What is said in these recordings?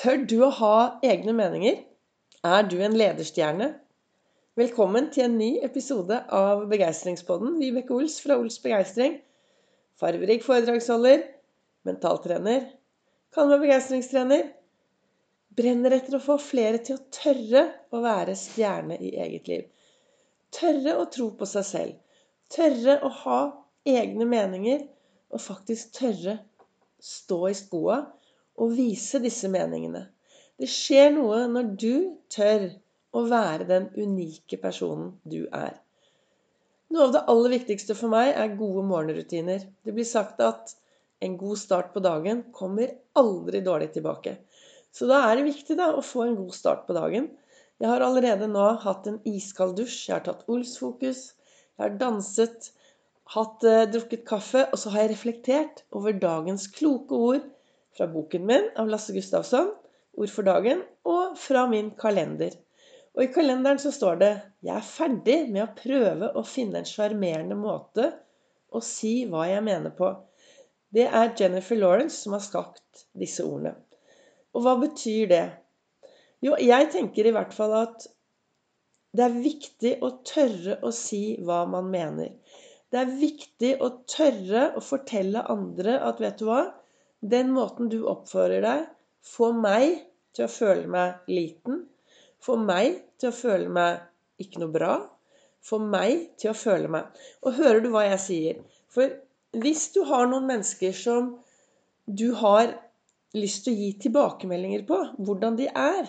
Tør du å ha egne meninger? Er du en lederstjerne? Velkommen til en ny episode av Begeistringspodden. Vibeke Ols fra Ols Begeistring. Farverik foredragsholder, mentaltrener, kan være begeistringstrener. Brenner etter å få flere til å tørre å være stjerne i eget liv. Tørre å tro på seg selv. Tørre å ha egne meninger. Og faktisk tørre stå i skoa og vise disse meningene. Det skjer noe når du tør å være den unike personen du er. Noe av det aller viktigste for meg er gode morgenrutiner. Det blir sagt at en god start på dagen kommer aldri dårlig tilbake. Så da er det viktig da, å få en god start på dagen. Jeg har allerede nå hatt en iskald dusj. Jeg har tatt Ols-fokus. Jeg har danset, hatt, eh, drukket kaffe, og så har jeg reflektert over dagens kloke ord fra boken min av Lasse Gustavsson, 'Ord for dagen', og fra min kalender. Og i kalenderen så står det 'Jeg er ferdig med å prøve å finne en sjarmerende måte å si hva jeg mener på'. Det er Jennifer Lawrence som har skapt disse ordene. Og hva betyr det? Jo, jeg tenker i hvert fall at det er viktig å tørre å si hva man mener. Det er viktig å tørre å fortelle andre at vet du hva? Den måten du oppfører deg, får meg til å føle meg liten. Får meg til å føle meg ikke noe bra. Får meg til å føle meg Og hører du hva jeg sier? For hvis du har noen mennesker som du har lyst til å gi tilbakemeldinger på hvordan de er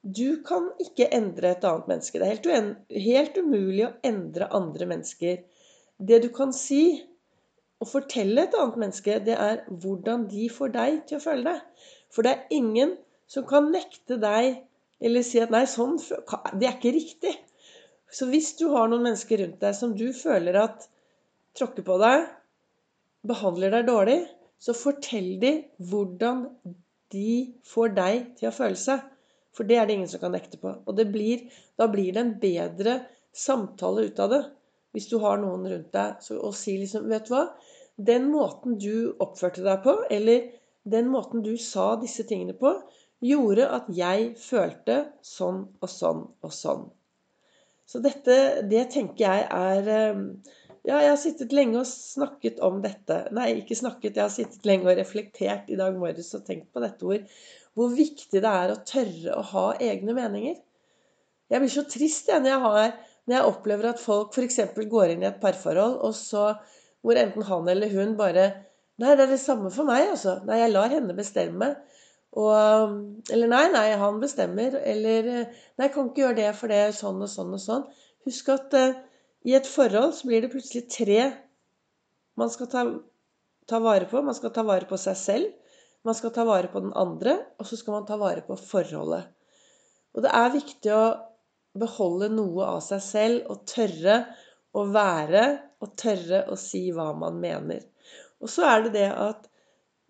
Du kan ikke endre et annet menneske. Det er helt, helt umulig å endre andre mennesker. Det du kan si, å fortelle et annet menneske, det er hvordan de får deg til å føle deg. For det er ingen som kan nekte deg eller si at 'nei, sånn Det er ikke riktig'. Så hvis du har noen mennesker rundt deg som du føler at tråkker på deg, behandler deg dårlig, så fortell de hvordan de får deg til å føle seg. For det er det ingen som kan nekte på. Og blir, da blir det en bedre samtale ut av det. Hvis du har noen rundt deg, og sier liksom Vet du hva? Den måten du oppførte deg på, eller den måten du sa disse tingene på, gjorde at jeg følte sånn og sånn og sånn. Så dette, det tenker jeg er ehm, Ja, jeg har sittet lenge og snakket om dette. Nei, ikke snakket, jeg har sittet lenge og reflektert i dag morges og tenkt på dette ord. Hvor viktig det er å tørre å ha egne meninger. Jeg blir så trist jeg, når, jeg har, når jeg opplever at folk f.eks. går inn i et parforhold, og så hvor enten han eller hun bare Nei, det er det samme for meg, altså. Nei, jeg lar henne bestemme. Og, eller nei, nei, han bestemmer. Eller nei, kan ikke gjøre det, for det sånn og sånn og sånn. Husk at uh, i et forhold så blir det plutselig tre man skal ta, ta, vare på. Man skal ta vare på seg selv. Man skal ta vare på den andre. Og så skal man ta vare på forholdet. Og det er viktig å beholde noe av seg selv og tørre å være og tørre å si hva man mener. Og så er det det at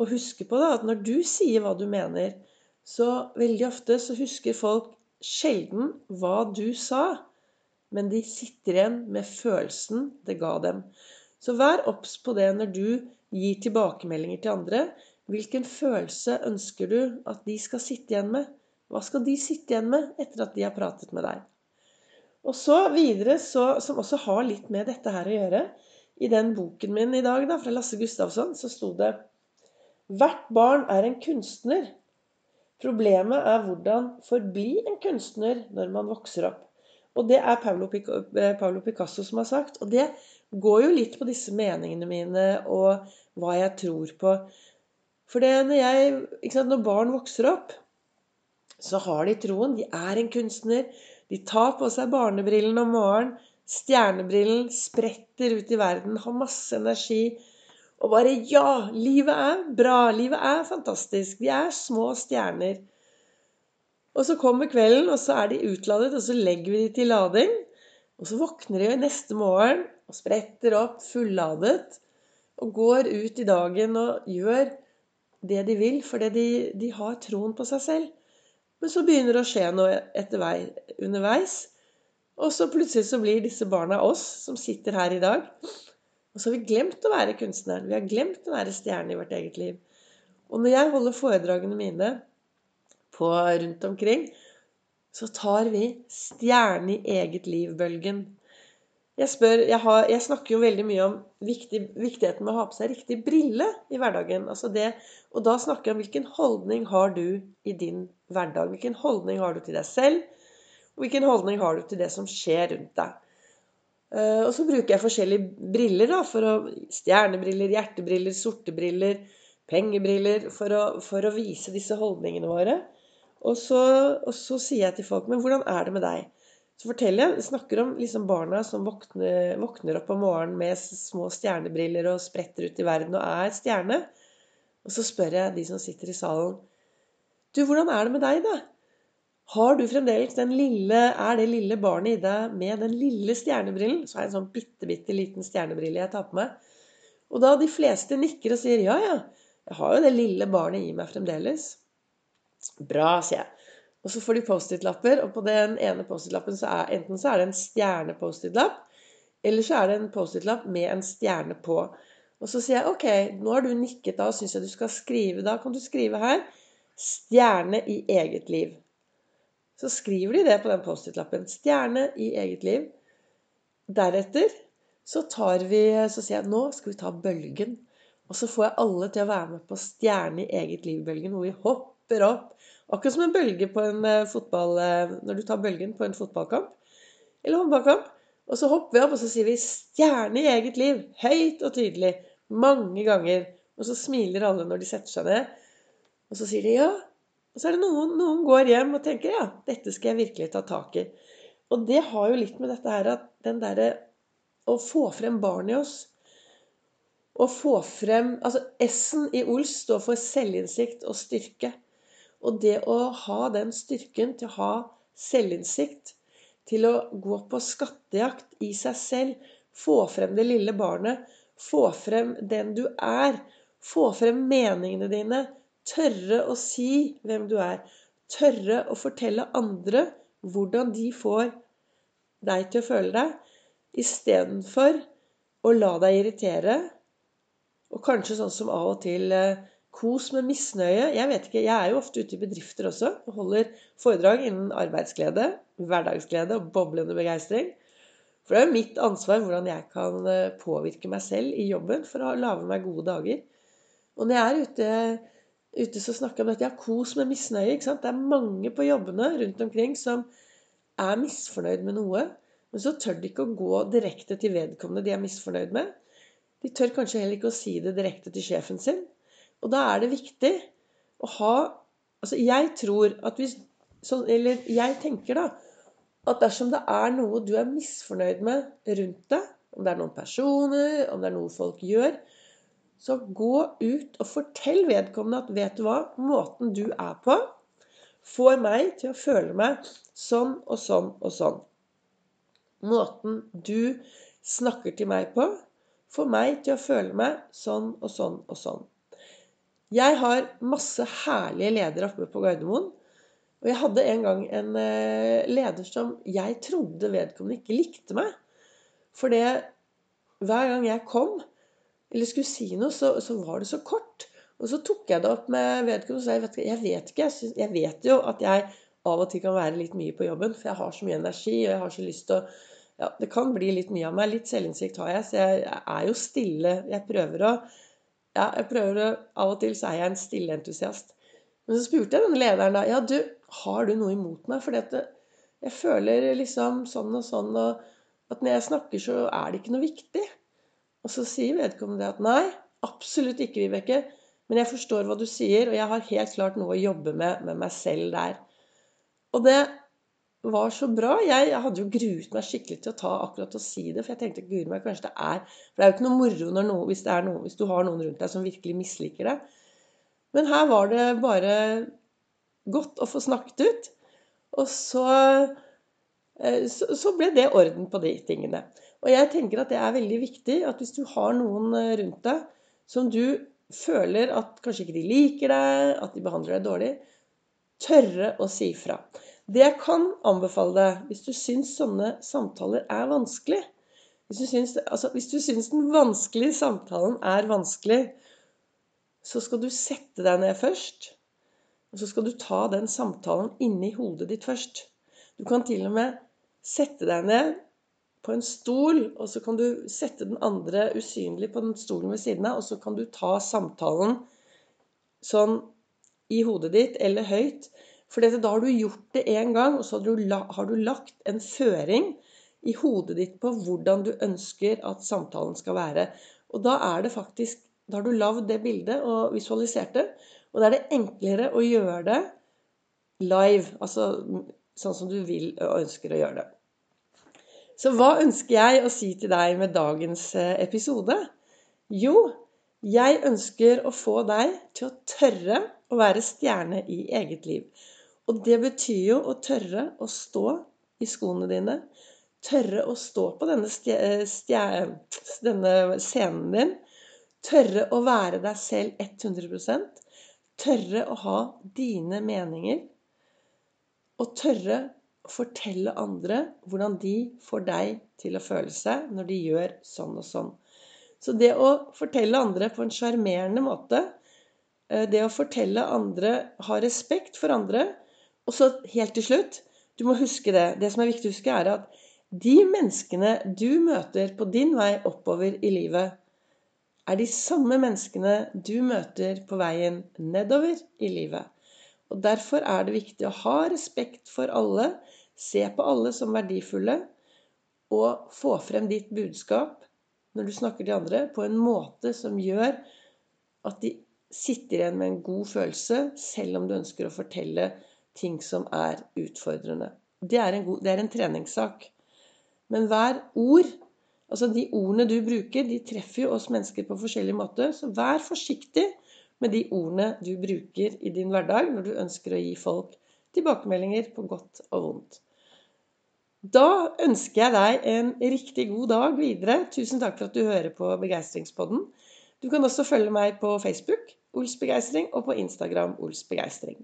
å huske på da, at når du sier hva du mener, så veldig ofte så husker folk sjelden hva du sa, men de sitter igjen med følelsen det ga dem. Så vær obs på det når du gir tilbakemeldinger til andre. Hvilken følelse ønsker du at de skal sitte igjen med? Hva skal de sitte igjen med etter at de har pratet med deg? Og så videre, så, som også har litt med dette her å gjøre I den boken min i dag, da, fra Lasse Gustavsson, så sto det Hvert barn er en kunstner. Problemet er hvordan forbli en kunstner når man vokser opp. Og det er Paulo, eh, Picasso som har sagt. Og det går jo litt på disse meningene mine og hva jeg tror på. For når, jeg, sant, når barn vokser opp, så har de troen. De er en kunstner. De tar på seg barnebrillene om morgenen, stjernebrillen, spretter ut i verden, har masse energi. Og bare Ja! Livet er bra. Livet er fantastisk. Vi er små stjerner. Og så kommer kvelden, og så er de utladet, og så legger vi de til lading. Og så våkner de neste morgen og spretter opp fulladet. Og går ut i dagen og gjør det de vil, fordi de, de har troen på seg selv. Men så begynner det å skje noe etter vei, underveis. Og så plutselig så blir disse barna oss som sitter her i dag. Og så har vi glemt å være kunstneren. Vi har glemt å være stjerne i vårt eget liv. Og når jeg holder foredragene mine på rundt omkring, så tar vi stjerne i eget liv-bølgen. Jeg, spør, jeg, har, jeg, snakker jo veldig mye om viktig, viktigheten med å ha på seg riktig brille i hverdagen. Altså det, og da snakker jeg om hvilken holdning har du i din hverdag. Hvilken holdning har du til deg selv, og hvilken holdning har du til det som skjer rundt deg. Uh, og så bruker jeg forskjellige briller. da, for å, Stjernebriller, hjertebriller, sorte briller, pengebriller. For å, for å vise disse holdningene våre. Og så, og så sier jeg til folk Men hvordan er det med deg? Så forteller jeg, snakker om liksom barna som våkner, våkner, opp om morgenen med små stjernebriller og spretter ut i verden og er stjerne. Og så spør jeg de som sitter i salen Du, hvordan er det med deg, da? Har du fremdeles den lille Er det lille barnet i deg med den lille stjernebrillen? Så har jeg en sånn bitte, bitte liten stjernebrille jeg tar på meg. Og da de fleste nikker og sier ja, ja, jeg har jo det lille barnet i meg fremdeles. Bra, sier jeg. Og så får de Post-It-lapper, og på den ene Post-It-lappen så er enten så er det en stjerne-Post-It-lapp, eller så er det en Post-It-lapp med en stjerne på. Og så sier jeg OK, nå har du nikket da og syns jeg du skal skrive. Da kan du skrive her 'Stjerne i eget liv'. Så skriver de det på den Post-It-lappen. 'Stjerne i eget liv'. Deretter så tar vi Så sier jeg nå skal vi ta bølgen. Og så får jeg alle til å være med på stjerne i eget liv-bølgen, hvor vi hopper opp Akkurat som en bølge på en eh, fotball eh, Når du tar bølgen på en fotballkamp eller håndballkamp. Og så hopper vi opp, og så sier vi 'stjerne i eget liv'. Høyt og tydelig. Mange ganger. Og så smiler alle når de setter seg ned. Og så sier de ja. Og så er det noen noen går hjem og tenker ja, dette skal jeg virkelig ta tak i. Og det har jo litt med dette her at den derre å få frem barn i oss Å få frem Altså S-en i Ols står for selvinnsikt og styrke. Og det å ha den styrken til å ha selvinnsikt, til å gå på skattejakt i seg selv, få frem det lille barnet, få frem den du er, få frem meningene dine, tørre å si hvem du er, tørre å fortelle andre hvordan de får deg til å føle deg, istedenfor å la deg irritere, og kanskje sånn som av og til eh, Kos med misnøye. Jeg vet ikke, jeg er jo ofte ute i bedrifter også og holder foredrag innen arbeidsglede, hverdagsglede og boblende begeistring. For det er jo mitt ansvar hvordan jeg kan eh, påvirke meg selv i jobben for å lage meg gode dager. Og når jeg er ute, ute så snakker jeg om dette. Ja, kos med misnøye. ikke sant? Det er mange på jobbene rundt omkring som er misfornøyd med noe. Men så tør de ikke å gå direkte til vedkommende de er misfornøyd med. De tør kanskje heller ikke å si det direkte til sjefen sin. Og da er det viktig å ha Altså, jeg tror at hvis Eller jeg tenker, da, at dersom det er noe du er misfornøyd med rundt deg, om det er noen personer, om det er noe folk gjør, så gå ut og fortell vedkommende at 'Vet du hva? Måten du er på, får meg til å føle meg sånn og sånn og sånn.' Måten du snakker til meg på, får meg til å føle meg sånn og sånn og sånn. Jeg har masse herlige ledere oppe på Gardermoen. Og jeg hadde en gang en eh, leder som jeg trodde vedkommende ikke likte meg. For det hver gang jeg kom eller skulle si noe, så, så, var det så kort. Og så tok jeg det opp med vedkommende og sa jeg vet, jeg vet ikke, jeg, synes, jeg vet jo at jeg av og til kan være litt mye på jobben, for jeg har så mye energi, og jeg har så lyst til å ja, Det kan bli litt mye av meg. Litt selvinnsikt har jeg, så jeg er jo stille. Jeg prøver å ja, jeg prøver å, Av og til så er jeg en stille entusiast. Men så spurte jeg denne lederen da Ja, du, har du noe imot meg? For jeg føler liksom sånn og sånn, og at når jeg snakker, så er det ikke noe viktig. Og så sier vedkommende at nei, absolutt ikke, Vibeke. Men jeg forstår hva du sier, og jeg har helt klart noe å jobbe med med meg selv der. Og det var så bra. Jeg hadde jo gruet meg skikkelig til å ta akkurat og si det. For jeg tenkte guri meg, kanskje det er For det er jo ikke noe moro noe, hvis, noe, hvis, du har noen rundt deg som virkelig misliker det. Men her var det bare godt å få snakket ut. Og så, eh, så, så ble det orden på de tingene. Og jeg tenker at det er veldig viktig at hvis du har noen eh, rundt deg som du føler at kanskje ikke de liker deg, at de behandler deg dårlig, tørre å si fra. Det jeg kan anbefale deg, hvis du syns sånne samtaler er vanskelig hvis du, syns, altså, hvis du syns den vanskelige samtalen er vanskelig, så skal du sette deg ned først. Og så skal du ta den samtalen inni hodet ditt først. Du kan til og med sette deg ned på en stol, og så kan du sette den andre usynlig på den stolen ved siden av, og så kan du ta samtalen sånn i hodet ditt eller høyt. For da har du gjort det én gang, og så har du lagt en føring i hodet ditt på hvordan du ønsker at samtalen skal være. Og da er det faktisk Da har du lagd det bildet og visualisert det. Og da er det enklere å gjøre det live, altså sånn som du vil og ønsker å gjøre det. Så hva ønsker jeg å si til deg med dagens eh, episode? Jo, jeg ønsker å få deg til å tørre å være stjerne i eget liv. Og det betyr jo å tørre å stå i skoene dine. Tørre å stå på denne, eh, denne scenen din. Tørre å være deg selv 100% Tørre å ha dine meninger. Og tørre å fortelle andre hvordan de får deg til å føle seg når de gjør sånn og sånn. Så det å fortelle andre på en sjarmerende måte, eh, det å fortelle andre, ha respekt for andre Og så helt til slutt, du må huske det. Det som er viktig å huske, er at de menneskene du møter på din vei oppover i livet, er de samme menneskene du møter på veien nedover i livet. Og Derfor er det viktig å ha respekt for alle, se på alle som verdifulle, og få frem ditt budskap når du snakker til andre, på en måte som gjør at de sitter igjen med en god følelse, selv om du ønsker å fortelle ting som er utfordrende. Det er en, god, det er en treningssak. Men hver ord Altså De ordene du bruker, de treffer jo oss mennesker på forskjellig måte. Så vær forsiktig med de ordene du bruker i din hverdag når du ønsker å gi folk tilbakemeldinger på godt og vondt. Da ønsker jeg deg en riktig god dag videre. Tusen takk for at du hører på Begeistringspodden. Du kan også følge meg på Facebook, Ols Begeistring, og på Instagram, Ols Begeistring.